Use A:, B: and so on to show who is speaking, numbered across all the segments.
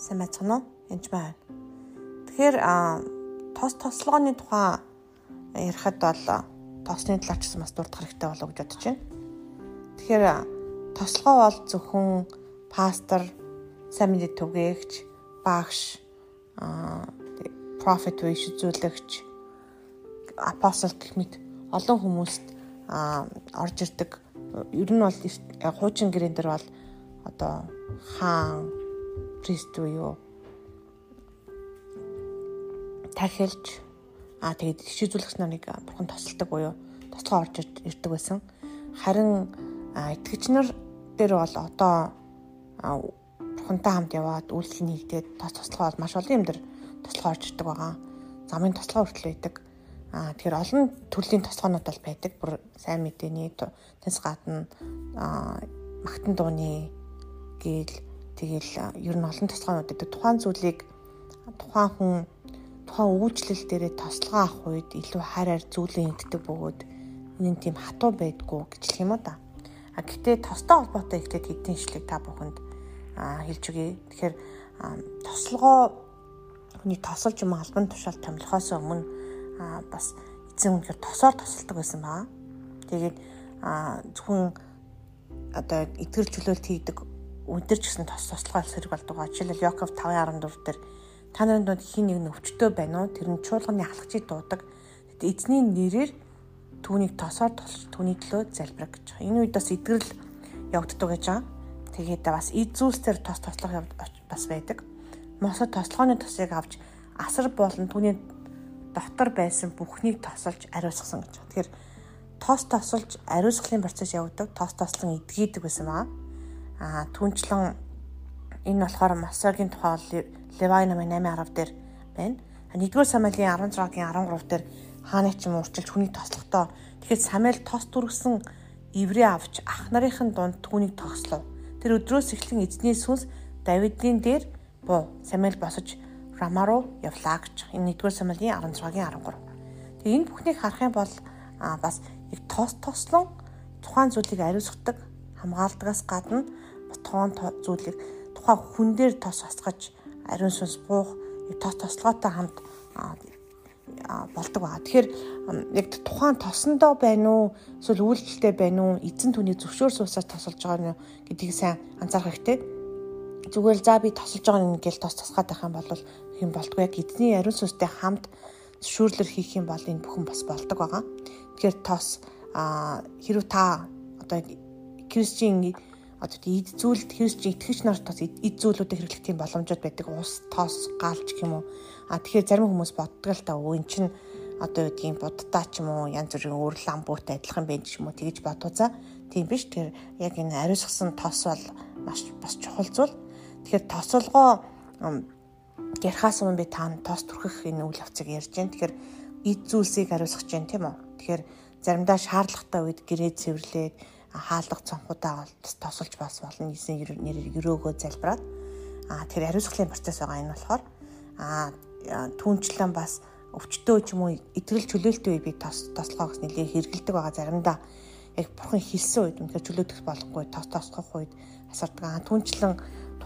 A: Сайн байцгаана уу? Энд байна. Тэгэхээр тос тослогооны тухай ярихад бол тосны талаар ч гэсэн бас дурдах хэрэгтэй болов гэж бодож байна. Тэгэхээр тослогоо бол зөвхөн пастор, сайн мэдээ түгээгч, багш, профет биш үзүүлэгч, апостол гэх мэт олон хүмүүст орж ирдэг. Ер нь бол хуучин гэрэн дээр бол одоо хаан прист буюу тахилж аа тэгээд хичээлзүүлэгч нарыг бурхан тосолдог буюу тослогоо орж ирдэг байсан. Харин итгэгч нар дээр бол одоо бурхантай хамт яваад үйлчлэл нэгдээд тос тослогоо бол маш олон юм дээр тослогоо орж ирдэг байгаа. Замын тослогоо хүртэл байдаг. Аа тэгэхээр олон төрлийн тослогоонууд бол байдаг. Бүр сайн мэдээний тэнс гадна аа магтан дууны гээл тэгэл ер нь олон тослогоонууд гэдэг тухайн зүйлийг тухайн хүн тухайн үйлчлэл дээрээ тослогоо авах үед илүү хараар зүйлээ ингэдэг бөгөөд энэ тийм хатуу байдгүй гэж хэлэх юм уу да. А гэтээ тостой холбоотой ихтэй хэдийн шлиг та бүхэнд хэлж өгье. Тэгэхээр тослогоо хүний тосолж юм албан тушаал томилхоос өмнө бас эзэн үнэхээр тосоор тосолдог байсан баа. Тэгээд зөвхөн одоо итгэл чөлөөлт хийдэг өдөр ч гэсэн тос туслахаар сэрэг болдог. Жишээлбэл Яков 5:14 дээр та нарын донд хин нэг өвчтөө байна уу? Тэр нь чуулганы халагчийг дуудаг. Тэгэхдээ эзний нэрээр түүнийг тосоор тосч түүний төлөө залбирах гэж. Энэ үед бас итгэл явагддаг гэж байгаа. Тэгээд бас эд зүйлсээр тос тослох бас байдаг. Мосод тослогооны тосыг авч асар болон түүний дотор байсан бүхнийг тосолж ариусгасан гэж. Тэгэхээр тос тосолж ариусгахын процесс явагдав. Тос тослон эдгийдэг байсан баа Аа түнчлэн энэ болохоор Масагийн тухай Левай намын 8:10 дээр байна. Нэгдүгээр Самуэлийн 16-гийн 13 дээр хааны ч юм урчилж хүнийг тослохдоо тэгэхэд Самуэль тос дүргсэн иврээ авч ах нарын дунд түүнийг тогслов. Тэр өдрөөс эхлэн эзний сүнс Давидын дээр буу Самуэль босож Рама руу явлаа гэж. Энэ 1-р Самуэлийн 16-гийн 13. Тэгээ энэ бүхнийг харах юм бол бас их тос тослон тухайн зүйлийг ариусгадаг хамгаалдагаас гадна тоон зүйлийг тухайн хүн дээр тос асгаж ариун сүнс буух тос тослогоотой хамт болдог байгаа. Тэгэхээр яг тухайн тосондоо байна уу эсвэл үйлдэлтэй байна уу эзэн түүний зөвшөөр суусаар тосолж байгаа нь гэдгийг сайн анзаарах хэрэгтэй. Зүгээр за би тосолж байгаа нэг гэл тос тосгаад байх юм бол юм болдгоо яг эзний ариун сүнстэй хамт зөвшөөрлөр хийх юм бол энэ бүхэн бас болдог байгаа. Тэгэхээр тос хэрв та одоо Кристийн одоо эд зүйл хэрэгж итгэж нарт бас эд зүйлүүдийг хэрэглэх тийм боломжууд байдаг. Ус, тос, галч гэх юм уу. А тэгэхээр зарим хүмүүс боддог л та өө эн чин одоо юу гэдгийг буддаа ч юм уу янз бүрийн өөр ламбуутай адилхан байх ч юм уу тэгэж бодуузаа. Тийм биш. Тэгэхээр яг энэ ариусгсан тос бол маш бас чухал зүйл. Тэгэхээр тосолгоо ярихаас өмнө би таанд тос түрхэх энэ үйл явцыг ярьж байна. Тэгэхээр эд зүйлсийг ариусгах гэж байна тийм үү. Тэгэхээр заримдаа шаардлагатай үед гэрээ цэвэрлээд хаалга цонхуудаа тосолж бас болно. Эсийн нэрээр өрөөгөө залбираад аа тэр ариусгахын процесс байгаа энэ болохоор аа түүнчлэн бас өвчтөө ч юм уу итгэл чөлөөлтөй үе би тос тослогоос нэлээ хэрэгэлдэг байгаа заримдаа яг бурхан хэлсэн үед үнэхээр чөлөөтөх болохгүй тос тосгох үед асардаг. Аа түүнчлэн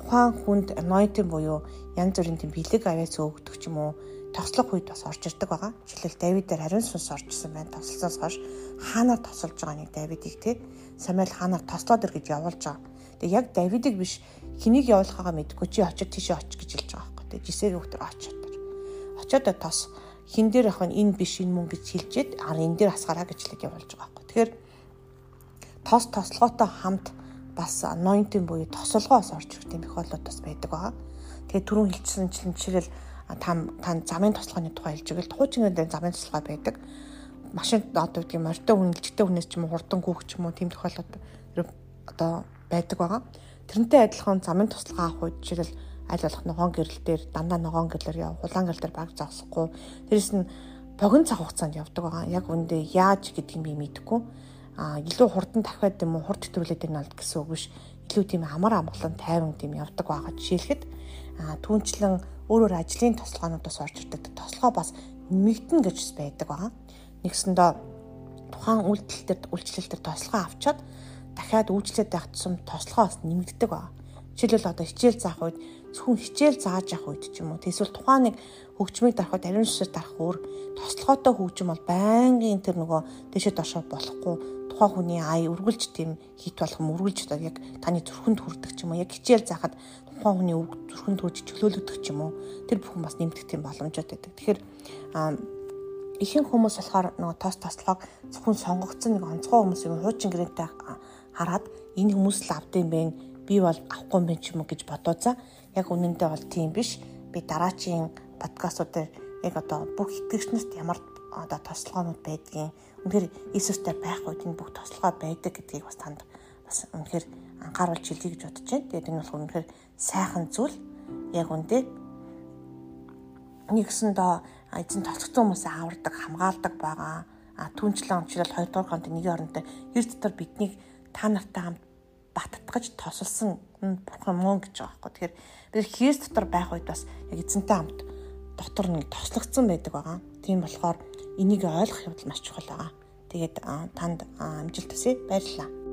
A: тухайн хүнд anointing буюу янз бүрийн тийм бэлэг авяас өгдөг ч юм уу тослох үед бас орж ирдэг байгаа. Жишээлбэл Давидээр хариун сүнс оржсэн байна. Тослосоос хойш хаанаар тосолж байгаа нэг Давидыг те Самуэль хаанаар тослоод ир гэж явуулж байгаа. Тэг яг Давидыг биш хэнийг явуулахаа мэдэхгүй чи очиж тийшээ очих гэж хэлж байгаа байхгүй те. Жисэг өгтөр очиод. Очиод тос хин дээр нь энэ биш энэ мөн гэж хэлжээд ар энэ дээр хасгараа гэж хэлэг явуулж байгаа байхгүй. Тэгэхээр тос тослогоотой хамт бас anointing буюу тосолгоос орж ирэх тийм их болоод бас байдаг байгаа. Тэгээ түрүүн хэлсэн чинь жишээл та та замын тослогооны тухай хэлж байгаа л хуучин замын тослогоо байдаг. Машин одоо гэдэг юм ортой үнэлжтэй хүнээс ч юм уу хурдан гүөх ч юм уу тийм тохиолдол одоо байдаг байгаа. Тэрнтэй адилхан замын тослогоо авах үед жишээл аль болох ногоон гэрэл дээр дандаа ногоон гэрлэр яв хулаан гэрэл дээр баг зогсохгүй. Тэрэс нь богино цаг хугацаанд явдаг байгаа. Яг үндэ яаж гэдгийг би мэдэхгүй. А илүү хурдан дахиад юм уу хурд төрлөөд энэ бол гэсэн үг биш. Илүү тийм амар амгалан тайван тийм явдаг байгаа. Жишээлхэд а түүнчлэн өөрөөр ажлын тослогоонуудаас орж ирдэг тослогоо бас нэмэгдэн гэж байдаг байгаа. Нэгсэндээ тухайн үйлдэл төр үйлчлэл төр тослогоо авчаад дахиад үйлчлээд байх тусам тослогоо бас нэмэгддэг байгаа. Жишээлбэл одоо хичээл заах үед зөвхөн хичээл зааж явах үед ч юм уу эсвэл тухайн нэг хөгжмийг дарахад ариун сүсээр дарах өөр тослогоотой хөгжим бол байнгын тэр нөгөө дэшээ дошоо болохгүй тухайн хүний ая үргэлж тийм хит болох юм үргэлж одоо яг таны зүрхэнд хүрдэг ч юм уу яг хичээл заахад тухайн хүний үг зүрхэнд хүрж чөлөөлөгдөх ч юм уу тэр бүхэн бас нэмэгдэх тийм боломжтой байдаг. Тэгэхээр ихэнх хүмүүс болохоор нөгөө тоос тослогоог зөвхөн сонгогдсон нэг онцгой хүмүүсийн хуучин гэрээтэй хараад энэ хүмүүс л авдсан байх би бол авахгүй юм ч юм уу гэж бодоозаа яг үнэндээ бол тийм биш би дараачийн подкастуудаар яг одоо бүх итгэгчнэрт ямар одоо тослогоонууд байдгийг үнэхээр Иесустэй байх үед энэ бүх тослогоо байдаг гэдгийг бас танд бас үнэхээр анхааруулж хэлье гэж бодож байна. Тэгээд энэ бол үнэхээр сайхан зүйл яг үндэ нэгсэндээ эзэн тоцгцсон хүмүүсээ авардаг, хамгаалдаг байгаа. А түнчлэн онцлол 2 дугаар конт нэг оронтой ер дотор биднийг та нартай хамт баттгаж тосолсон бурхан мөн гэж байгаа байхгүй. Тэгэхээр бид Христ дотор байх үед бас яг эзэнтэй хамт дотор нэг тослогдсон байдаг байгаа. Тийм болохоор энийг ойлгох явдал маш чухал байгаа. Тэгээд танд амжилт хүсье. Баярлалаа.